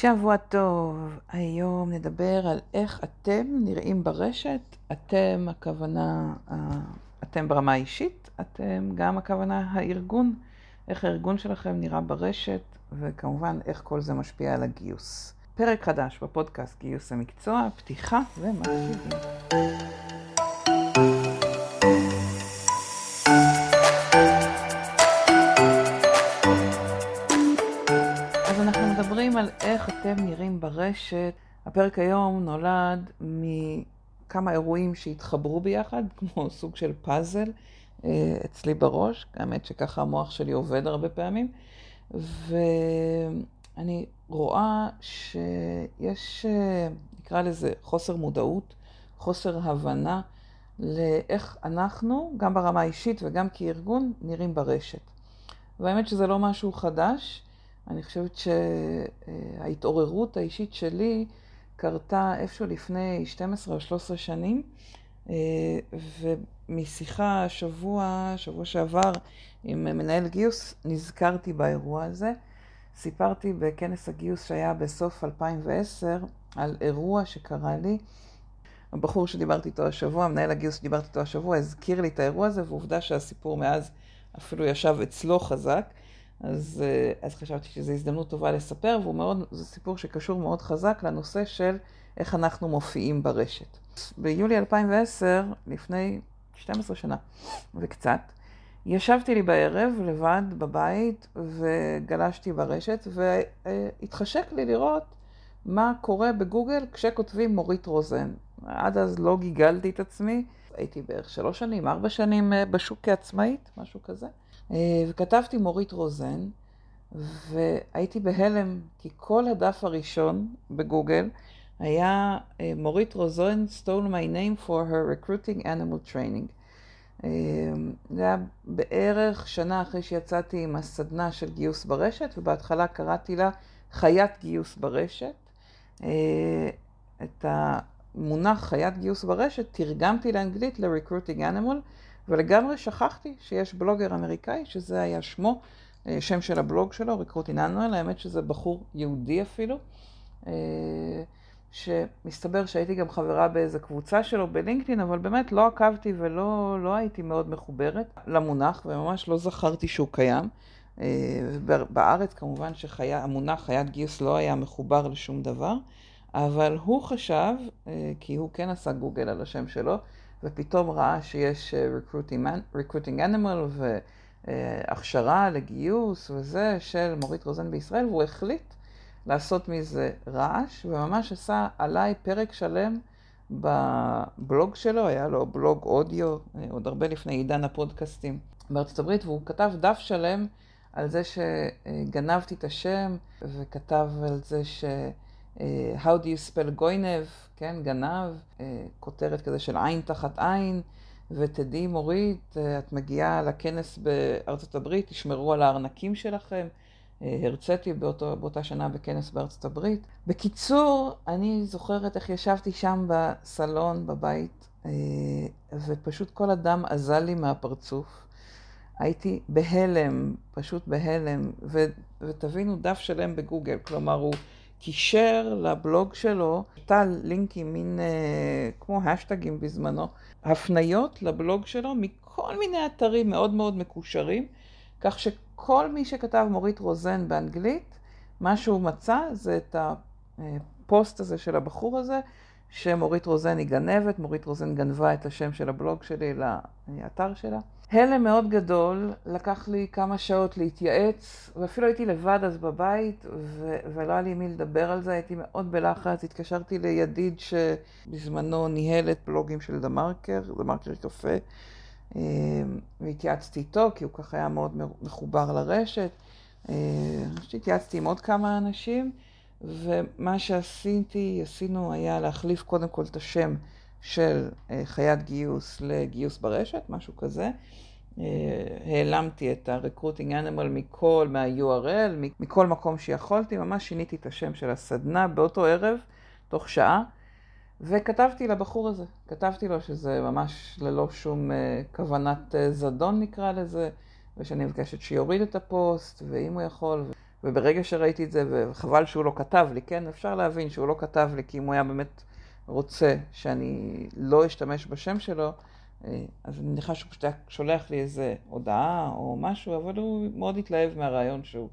שבוע טוב, היום נדבר על איך אתם נראים ברשת. אתם, הכוונה, אתם ברמה האישית, אתם גם הכוונה הארגון, איך הארגון שלכם נראה ברשת, וכמובן איך כל זה משפיע על הגיוס. פרק חדש בפודקאסט גיוס המקצוע, פתיחה ומתחילים. אתם נראים ברשת. הפרק היום נולד מכמה אירועים שהתחברו ביחד, כמו סוג של פאזל אה, אצלי בראש. האמת שככה המוח שלי עובד הרבה פעמים. ואני רואה שיש, אה, נקרא לזה, חוסר מודעות, חוסר הבנה לאיך אנחנו, גם ברמה האישית וגם כארגון, נראים ברשת. והאמת שזה לא משהו חדש. אני חושבת שההתעוררות האישית שלי קרתה איפשהו לפני 12 או 13 שנים, אה, ומשיחה שבוע, שבוע שעבר עם מנהל גיוס, נזכרתי באירוע הזה. סיפרתי בכנס הגיוס שהיה בסוף 2010 על אירוע שקרה לי. הבחור שדיברתי איתו השבוע, מנהל הגיוס שדיברתי איתו השבוע, הזכיר לי את האירוע הזה, ועובדה שהסיפור מאז אפילו ישב אצלו חזק. אז, אה, אז חשבתי שזו הזדמנות טובה לספר, והוא מאוד, זה סיפור שקשור מאוד חזק לנושא של איך אנחנו מופיעים ברשת. ביולי 2010, לפני 12 שנה וקצת, ישבתי לי בערב לבד בבית וגלשתי ברשת והתחשק לי לראות מה קורה בגוגל כשכותבים מורית רוזן. עד אז לא גיגלתי את עצמי, הייתי בערך שלוש שנים, ארבע שנים אה, בשוק כעצמאית, משהו כזה. אה, וכתבתי מורית רוזן, והייתי בהלם, כי כל הדף הראשון בגוגל היה אה, מורית רוזן stole my name for her recruiting animal training. אה, זה היה בערך שנה אחרי שיצאתי עם הסדנה של גיוס ברשת, ובהתחלה קראתי לה חיית גיוס ברשת. את המונח חיית גיוס ברשת תרגמתי לאנגלית ל-recruiting animal. ולגמרי שכחתי שיש בלוגר אמריקאי, שזה היה שמו, אה, שם של הבלוג שלו, ריקרוטין אנואל, האמת שזה בחור יהודי אפילו, אה, שמסתבר שהייתי גם חברה באיזה קבוצה שלו בלינקדאין, אבל באמת לא עקבתי ולא לא הייתי מאוד מחוברת למונח, וממש לא זכרתי שהוא קיים. אה, בארץ כמובן שהמונח חיית גיוס לא היה מחובר לשום דבר, אבל הוא חשב, כי הוא כן עשה גוגל על השם שלו, ופתאום ראה שיש אה, recruiting animal והכשרה לגיוס וזה של מורית רוזן בישראל, והוא החליט לעשות מזה רעש, וממש עשה עליי פרק שלם בבלוג שלו, היה לו בלוג אודיו, אה, עוד הרבה לפני עידן הפודקאסטים בארצות הברית, והוא כתב דף שלם על זה שגנבתי את השם, וכתב על זה ש... אה, How do you spell גוינב, כן, גנב, אה, כותרת כזה של עין תחת עין, ותדעי מורית, אה, את מגיעה לכנס בארצות הברית, תשמרו על הארנקים שלכם. הרציתי באותו, באותה שנה בכנס בארצות הברית. בקיצור, אני זוכרת איך ישבתי שם בסלון, בבית, ופשוט כל אדם אזל לי מהפרצוף. הייתי בהלם, פשוט בהלם, ו, ותבינו, דף שלם בגוגל, כלומר הוא קישר לבלוג שלו, טל לינקים, מין אה, כמו השטגים בזמנו, הפניות לבלוג שלו מכל מיני אתרים מאוד מאוד מקושרים, כך שכל מי שכתב מורית רוזן באנגלית, מה שהוא מצא זה את הפוסט הזה של הבחור הזה, שמורית רוזן היא גנבת, מורית רוזן גנבה את השם של הבלוג שלי לאתר שלה. הלם מאוד גדול, לקח לי כמה שעות להתייעץ, ואפילו הייתי לבד אז בבית, ו- ולא היה לי מי לדבר על זה, הייתי מאוד בלחץ, התקשרתי לידיד שבזמנו ניהל את בלוגים של דה מרקר, דה מרקר קפה, אה, והתייעצתי איתו, כי הוא ככה היה מאוד מחובר לרשת. אה, שהתייעצתי עם עוד כמה אנשים, ומה שעשיתי, עשינו, היה להחליף קודם כל את השם. של אה, חיית גיוס לגיוס ברשת, משהו כזה. אה, העלמתי את ה-recruiting animal מכל, מה-URL, מכל מקום שיכולתי, ממש שיניתי את השם של הסדנה באותו ערב, תוך שעה, וכתבתי לבחור הזה. כתבתי לו שזה ממש ללא שום אה, כוונת זדון נקרא לזה, ושאני מבקשת שיוריד את הפוסט, ואם הוא יכול. וברגע שראיתי את זה, וחבל שהוא לא כתב לי, כן, אפשר להבין שהוא לא כתב לי, כי אם הוא היה באמת רוצה שאני לא אשתמש בשם שלו, אה, אז אני מניחה שהוא פשוט שולח לי איזה הודעה או משהו, אבל הוא מאוד התלהב מהרעיון שהוא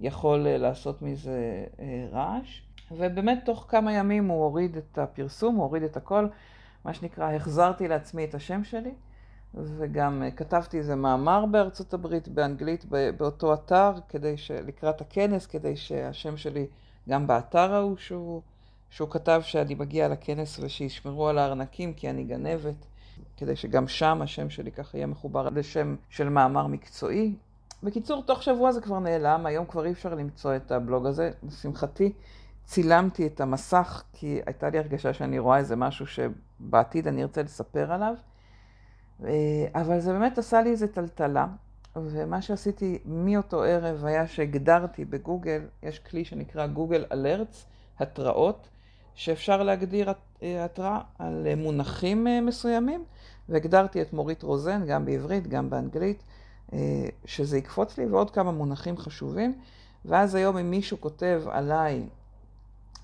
יכול אה, לעשות מזה אה, רעש. ובאמת תוך כמה ימים הוא הוריד את הפרסום, הוא הוריד את הכל, מה שנקרא, החזרתי לעצמי את השם שלי, וגם כתבתי איזה מאמר בארצות הברית, באנגלית, באותו אתר, כדי ש... לקראת הכנס, כדי שהשם שלי גם באתר ההוא שהוא, שהוא כתב שאני מגיע לכנס ושישמרו על הארנקים כי אני גנבת. כדי שגם שם השם שלי ככה יהיה מחובר לשם של מאמר מקצועי. בקיצור, תוך שבוע זה כבר נעלם, היום כבר אי אפשר למצוא את הבלוג הזה. לשמחתי, צילמתי את המסך, כי הייתה לי הרגשה שאני רואה איזה משהו שבעתיד אני ארצה לספר עליו. אה, אבל זה באמת עשה לי איזה טלטלה, ומה שעשיתי מאותו ערב היה שהגדרתי בגוגל, יש כלי שנקרא גוגל אלרטס, התראות, שאפשר להגדיר אה, התראה על מונחים אה, מסוימים. והגדרתי את מורית רוזן, גם בעברית, גם באנגלית, אה, שזה יקפוץ לי, ועוד כמה מונחים חשובים. ואז היום אם מישהו כותב עליי,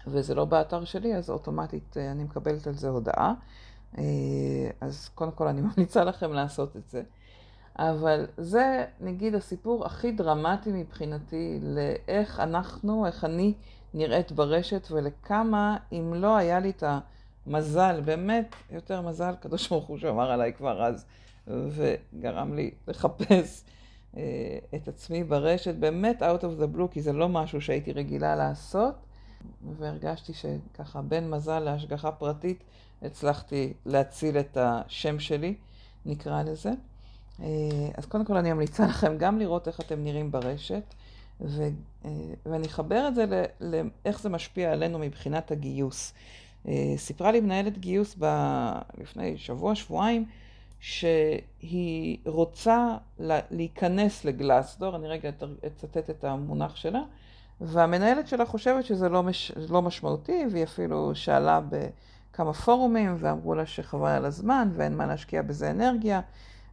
וזה לא באתר שלי, אז אוטומטית אה, אני מקבלת על זה הודעה. אה, אז קודם כל אני ממליצה לכם לעשות את זה. אבל זה, נגיד, הסיפור הכי דרמטי מבחינתי לאיך אנחנו, איך אני נראית ברשת ולכמה, אם לא היה לי את ה... מזל, באמת יותר מזל, קדוש ברוך הוא שאמר עליי כבר אז, וגרם לי לחפש uh, את עצמי ברשת, באמת out of the blue, כי זה לא משהו שהייתי רגילה לעשות, והרגשתי שככה בין מזל להשגחה פרטית, הצלחתי להציל את השם שלי, נקרא לזה. Uh, אז קודם כל אני ממליצה לכם גם לראות איך אתם נראים ברשת, ו, uh, ואני אחבר את זה לאיך זה משפיע עלינו מבחינת הגיוס. אה, סיפרה לי מנהלת גיוס ב... לפני שבוע, שבועיים, שהיא רוצה להיכנס לגלסדור, אני רגע אצטט את המונח שלה, והמנהלת שלה חושבת שזה לא, מש... לא משמעותי, והיא אפילו שאלה בכמה פורומים, ואמרו לה שחבל על הזמן ואין מה להשקיע בזה אנרגיה,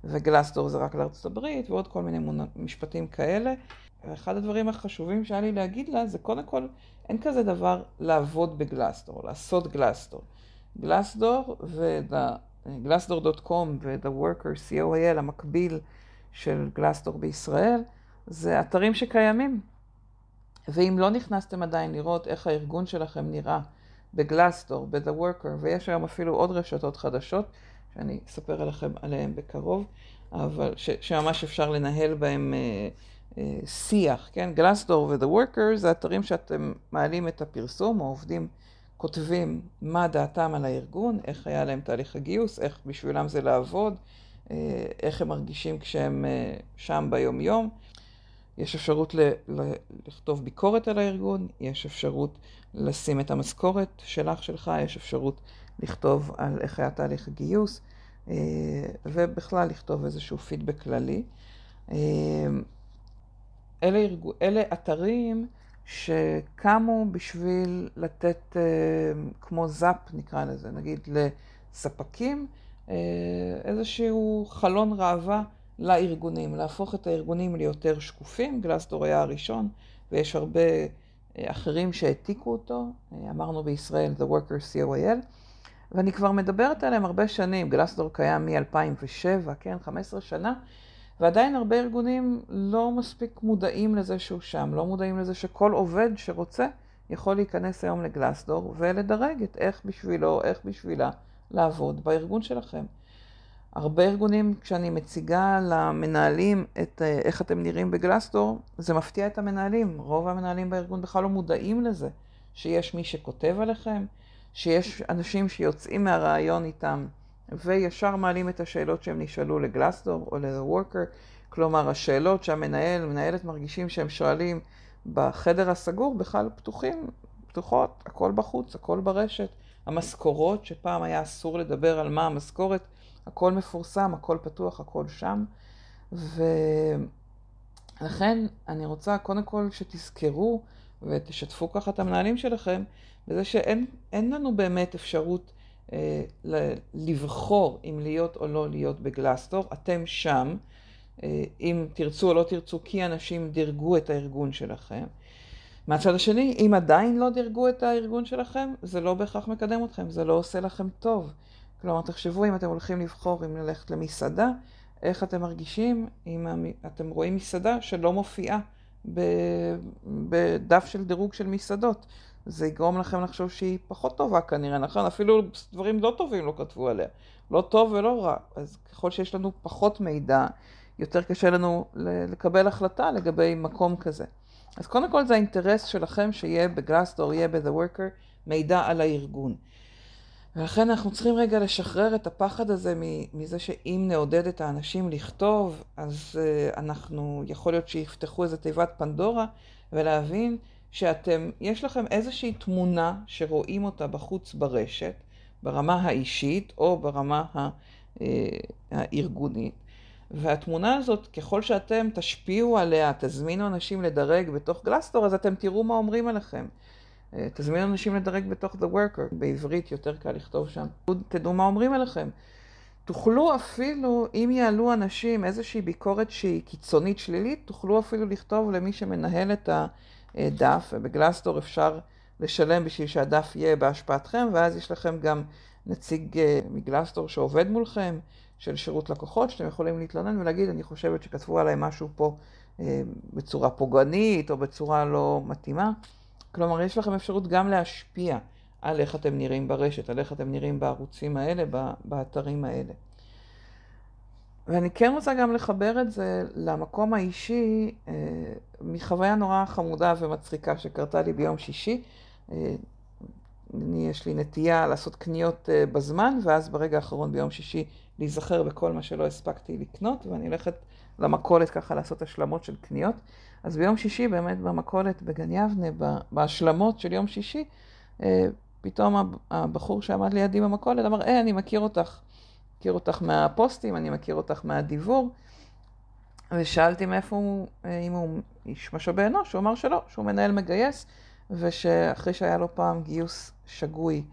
וגלסדור זה רק לארצות הברית, ועוד כל מיני מונ... משפטים כאלה. ואחד הדברים החשובים שהיה לי להגיד לה זה קודם כל, אין כזה דבר לעבוד בגלסדור, לעשות גלסדור. גלסדור וגלסדור.קום ו-The Worker, COIL, המקביל של גלסדור בישראל, זה אתרים שקיימים. ואם לא נכנסתם עדיין לראות איך הארגון שלכם נראה בגלסדור, ב-The Worker, ויש היום אפילו עוד רשתות חדשות, שאני אספר עליכם עליהן בקרוב, אבל ש- שממש אפשר לנהל בהם... Uh, שיח, כן? גלסדור ו-The Workers זה אתרים שאתם מעלים את הפרסום, או עובדים כותבים מה דעתם על הארגון, איך היה להם תהליך הגיוס, איך בשבילם זה לעבוד, אה, איך הם מרגישים כשהם אה, שם ביום-יום. יש אפשרות ל- ל- לכתוב ביקורת על הארגון, יש אפשרות לשים את המשכורת שלך, שלך, יש אפשרות לכתוב על איך היה תהליך הגיוס, אה, ובכלל לכתוב איזשהו פידבק כללי. אלה, ארג... אלה אתרים שקמו בשביל לתת, אה, כמו זאפ נקרא לזה, נגיד לספקים, אה, איזשהו חלון ראווה לארגונים, להפוך את הארגונים ליותר שקופים. גלסדור היה הראשון, ויש הרבה אה, אחרים שהעתיקו אותו. אמרנו בישראל The Worker COIL. ואני כבר מדברת עליהם הרבה שנים, גלסדור קיים מ-2007, כן, 15 שנה, ועדיין הרבה ארגונים לא מספיק מודעים לזה שהוא שם, לא מודעים לזה שכל עובד שרוצה יכול להיכנס היום לגלסדור ולדרג את איך בשבילו, איך בשבילה לעבוד בארגון שלכם. הרבה ארגונים, כשאני מציגה למנהלים את אה, איך אתם נראים בגלסדור, זה מפתיע את המנהלים. רוב המנהלים בארגון בכלל לא מודעים לזה, שיש מי שכותב עליכם, שיש אנשים שיוצאים מהרעיון איתם וישר מעלים את השאלות שהם נשאלו לגלסדור או ל-worker, כלומר השאלות שהמנהל, מנהלת מרגישים שהם שואלים בחדר הסגור בכלל פתוחים, פתוחות, הכל בחוץ, הכל ברשת. המשכורות, שפעם היה אסור לדבר על מה המשכורת, הכל מפורסם, הכל פתוח, הכל שם. ולכן אני רוצה קודם כל שתזכרו ותשתפו ככה את המנהלים שלכם בזה שאין לנו באמת אפשרות לבחור אם להיות או לא להיות בגלסטור, אתם שם, אה, אם תרצו או לא תרצו, כי אנשים דירגו את הארגון שלכם. מהצד השני, אם עדיין לא דירגו את הארגון שלכם, זה לא בהכרח מקדם אתכם, זה לא עושה לכם טוב. כלומר, תחשבו אם אתם הולכים לבחור אם ללכת למסעדה, איך אתם מרגישים אם אתם רואים מסעדה שלא מופיעה בדף של דירוג של מסעדות. זה יגרום לכם לחשוב שהיא פחות טובה כנראה, נכון? אפילו דברים לא טובים לא כתבו עליה. לא טוב ולא רע. אז ככל שיש לנו פחות מידע, יותר קשה לנו לקבל החלטה לגבי מקום כזה. אז קודם כל זה האינטרס שלכם שיהיה בגלסדור, יהיה ב-The Worker, מידע על הארגון. ולכן אנחנו צריכים רגע לשחרר את הפחד הזה מזה שאם נעודד את האנשים לכתוב, אז uh, אנחנו, יכול להיות שיפתחו איזה תיבת פנדורה, ולהבין שאתם, יש לכם איזושהי תמונה שרואים אותה בחוץ ברשת, ברמה האישית או ברמה uh, הארגונית, והתמונה הזאת, ככל שאתם תשפיעו עליה, תזמינו אנשים לדרג בתוך גלסטור, אז אתם תראו מה אומרים עליכם. אה, תזמינו אנשים לדרג בתוך The Worker, בעברית יותר קל לכתוב שם. תדעו מה אומרים עליכם. תוכלו אפילו, אם יעלו אנשים איזושהי ביקורת שהיא קיצונית שלילית, תוכלו אפילו לכתוב למי שמנהל את הדף, ובגלסטור אפשר לשלם בשביל שהדף יהיה בהשפעתכם, ואז יש לכם גם נציג אה, מגלסטור שעובד מולכם, של שירות לקוחות, שאתם יכולים להתלונן ולהגיד, אני חושבת שכתבו עליי משהו פה אה, בצורה פוגענית או בצורה לא מתאימה. כלומר, יש לכם אפשרות גם להשפיע על איך אתם נראים ברשת, על איך אתם נראים בערוצים האלה, באתרים האלה. ואני כן רוצה גם לחבר את זה למקום האישי אה, מחוויה נורא חמודה ומצחיקה שקרתה לי ביום שישי. אה, אני, יש לי נטייה לעשות קניות אה, בזמן, ואז ברגע האחרון ביום שישי להיזכר בכל מה שלא הספקתי לקנות, ואני הולכת למכולת ככה לעשות השלמות של קניות. אז ביום שישי באמת במכולת בגן יבנה, בהשלמות של יום שישי, אה, פתאום הבחור שעמד לידי במכולת אמר, אה, אני מכיר אותך. מכיר אותך מהפוסטים, אני מכיר אותך מהדיבור. ושאלתי מאיפה הוא, אה, אם הוא איש משאבי אנוש, הוא אמר שלא, שהוא מנהל מגייס, ושאחרי שהיה לו פעם גיוס שגוי,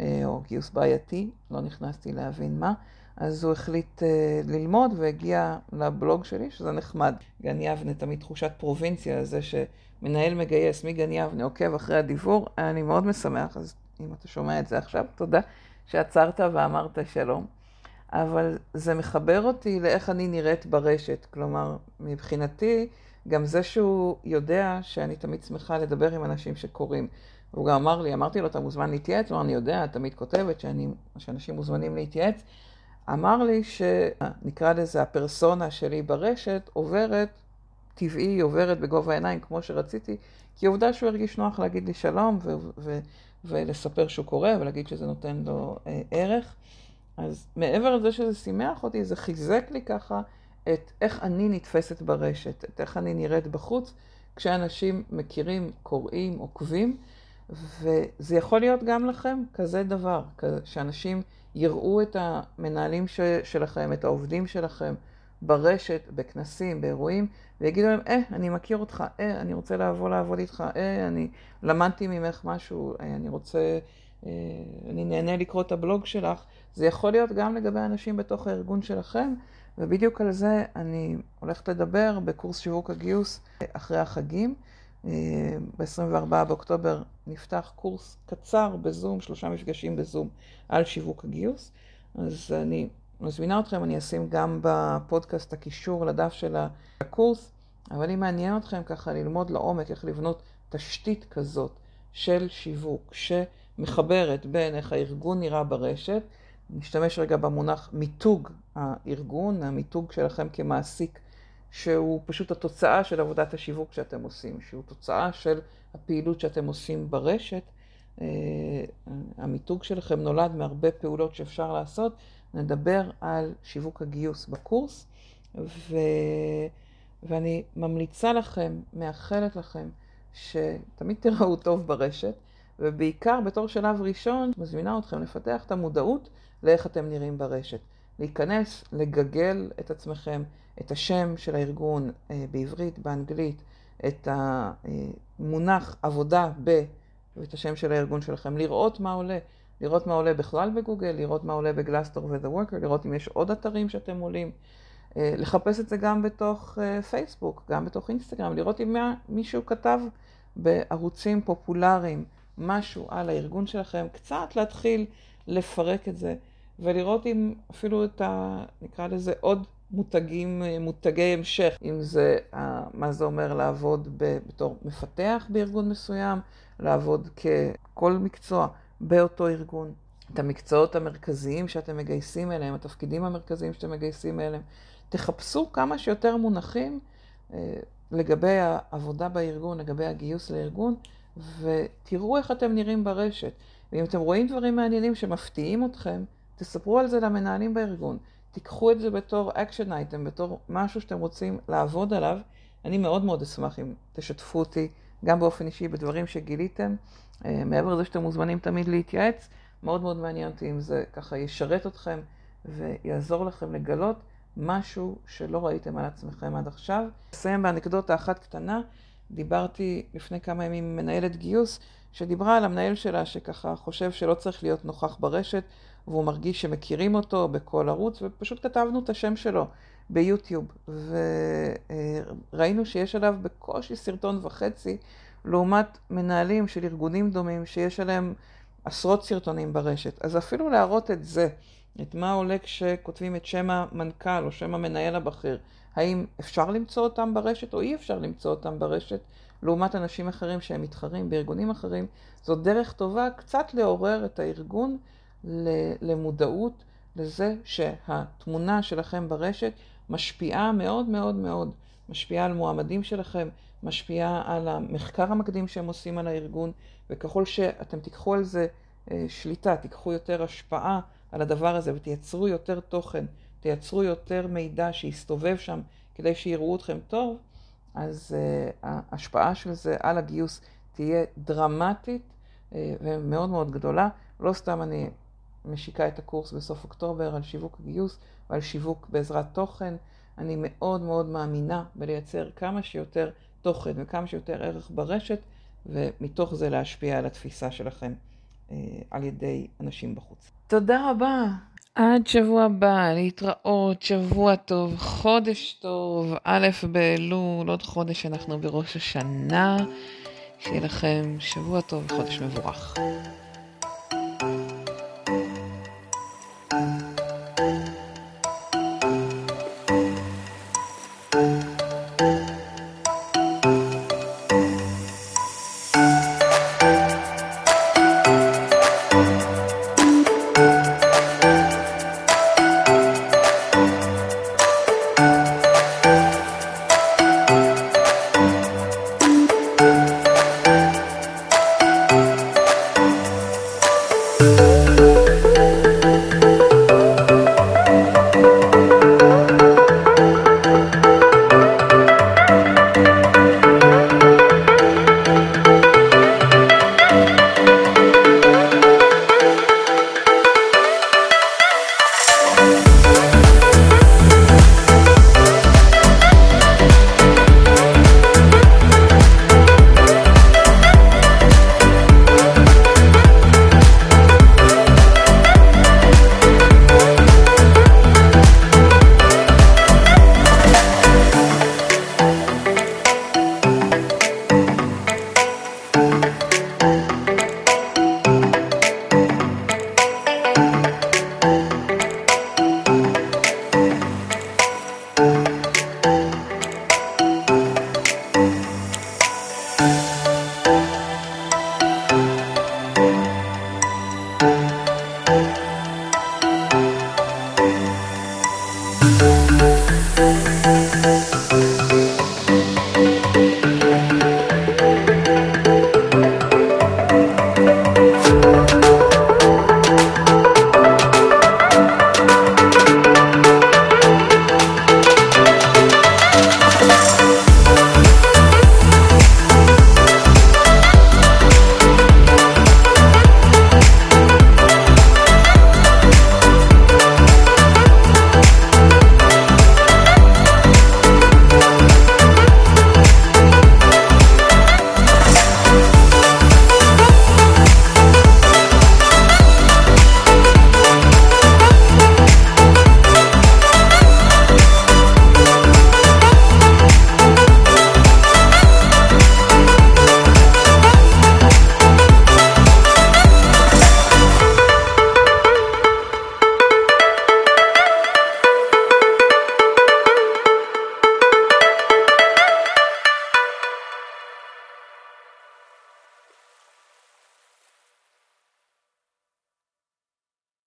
אה, או גיוס בעייתי, לא נכנסתי להבין מה, אז הוא החליט uh, ללמוד והגיע לבלוג שלי, שזה נחמד. גן יבנה, תמיד תחושת פרובינציה, זה שמנהל מגייס מגן יבנה עוקב אחרי הדיבור, אני מאוד משמח, אז אם אתה שומע את זה עכשיו, תודה שעצרת ואמרת שלום. אבל זה מחבר אותי לאיך אני נראית ברשת. כלומר, מבחינתי, גם זה שהוא יודע שאני תמיד שמחה לדבר עם אנשים שקוראים. והוא גם אמר לי, אמרתי לו, אתה מוזמן להתייעץ? הוא אמר, אני יודע, תמיד כותבת שאני, שאנשים מוזמנים להתייעץ. אמר לי שנקרא לזה הפרסונה שלי ברשת עוברת טבעי, עוברת בגובה העיניים כמו שרציתי, כי עובדה שהוא הרגיש נוח להגיד לי שלום ו- ו- ולספר שהוא קורא ולהגיד שזה נותן לו אה, ערך. אז מעבר לזה שזה שימח אותי, זה חיזק לי ככה את איך אני נתפסת ברשת, את איך אני נראית בחוץ, כשאנשים מכירים, קוראים, עוקבים, וזה יכול להיות גם לכם כזה דבר, שאנשים יראו את המנהלים ש, שלכם, את העובדים שלכם ברשת, בכנסים, באירועים, ויגידו להם, אה, אני מכיר אותך, אה, אני רוצה לבוא לעבוד איתך, אה, אני למדתי ממך משהו, אה, אני רוצה, אה, אני נהנה לקרוא את הבלוג שלך. זה יכול להיות גם לגבי אנשים בתוך הארגון שלכם, ובדיוק על זה אני הולכת לדבר בקורס שיווק הגיוס אחרי החגים. ב-24 באוקטובר נפתח קורס קצר בזום, שלושה מפגשים בזום על שיווק הגיוס. אז אני מזמינה אתכם, אני אשים גם בפודקאסט הקישור לדף של הקורס, אבל אם מעניין אתכם ככה ללמוד לעומק איך לבנות תשתית כזאת של שיווק שמחברת בין איך הארגון נראה ברשת, נשתמש רגע במונח מיתוג הארגון, המיתוג שלכם כמעסיק שהוא פשוט התוצאה של עבודת השיווק שאתם עושים, שהוא תוצאה של הפעילות שאתם עושים ברשת. אה, המיתוג שלכם נולד מהרבה פעולות שאפשר לעשות. נדבר על שיווק הגיוס בקורס, ו... ואני ממליצה לכם, מאחלת לכם, שתמיד תראו טוב ברשת, ובעיקר בתור שלב ראשון, מזמינה אתכם לפתח את המודעות לאיך אתם נראים ברשת. להיכנס, לגגל את עצמכם, את השם של הארגון אה, בעברית, באנגלית, את המונח עבודה ב... ואת השם של הארגון שלכם, לראות מה עולה, לראות מה עולה בכלל בגוגל, לראות מה עולה בגלסטור ו-The Worker, לראות אם יש עוד אתרים שאתם עולים, אה, לחפש את זה גם בתוך אה, פייסבוק, גם בתוך אינסטגרם, לראות אם מישהו כתב בערוצים פופולריים משהו על הארגון שלכם, קצת להתחיל לפרק את זה, ולראות אם אפילו את ה... נקרא לזה עוד מותגים, מותגי המשך, אם זה, מה זה אומר לעבוד בתור מפתח בארגון מסוים, לעבוד ככל מקצוע באותו ארגון. את המקצועות המרכזיים שאתם מגייסים אליהם, התפקידים המרכזיים שאתם מגייסים אליהם. תחפשו כמה שיותר מונחים אה, לגבי העבודה בארגון, לגבי הגיוס לארגון, ותראו איך אתם נראים ברשת. ואם אתם רואים דברים מעניינים שמפתיעים אתכם, תספרו על זה למנהלים בארגון. תיקחו את זה בתור action item, בתור משהו שאתם רוצים לעבוד עליו. אני מאוד מאוד אשמח אם תשתפו אותי גם באופן אישי בדברים שגיליתם. אה, מעבר לזה שאתם מוזמנים תמיד להתייעץ, מאוד מאוד מעניין אותי אם זה ככה ישרת אתכם ויעזור לכם לגלות משהו שלא ראיתם על עצמכם עד עכשיו. אסיים באנקדוטה אחת קטנה. דיברתי לפני כמה ימים עם מנהלת גיוס, שדיברה על המנהל שלה שככה חושב שלא צריך להיות נוכח ברשת, והוא מרגיש שמכירים אותו בכל ערוץ, ופשוט כתבנו את השם שלו ביוטיוב, וראינו שיש עליו בקושי סרטון וחצי, לעומת מנהלים של ארגונים דומים שיש עליהם עשרות סרטונים ברשת. אז אפילו להראות את זה, את מה עולה כשכותבים את שם המנכ"ל או שם המנהל הבכיר, האם אפשר למצוא אותם ברשת או אי אפשר למצוא אותם ברשת, לעומת אנשים אחרים שהם מתחרים בארגונים אחרים, זאת דרך טובה קצת לעורר את הארגון למודעות לזה שהתמונה שלכם ברשת משפיעה מאוד מאוד מאוד, משפיעה על מועמדים שלכם, משפיעה על המחקר המקדים שהם עושים על הארגון, וככל שאתם תיקחו על זה אה, שליטה, תיקחו יותר השפעה על הדבר הזה ותייצרו יותר תוכן, תייצרו יותר מידע שיסתובב שם כדי שיראו אתכם טוב, אז uh, ההשפעה של זה על הגיוס תהיה דרמטית uh, ומאוד מאוד גדולה. לא סתם אני משיקה את הקורס בסוף אוקטובר על שיווק הגיוס ועל שיווק בעזרת תוכן. אני מאוד מאוד מאמינה בלייצר כמה שיותר תוכן וכמה שיותר ערך ברשת, ומתוך זה להשפיע על התפיסה שלכם אה, על ידי אנשים בחוץ. תודה רבה. עד שבוע הבא, להתראות, שבוע טוב, חודש טוב, א' באלול, עוד חודש אנחנו בראש השנה. שיהיה לכם שבוע טוב וחודש מבורך.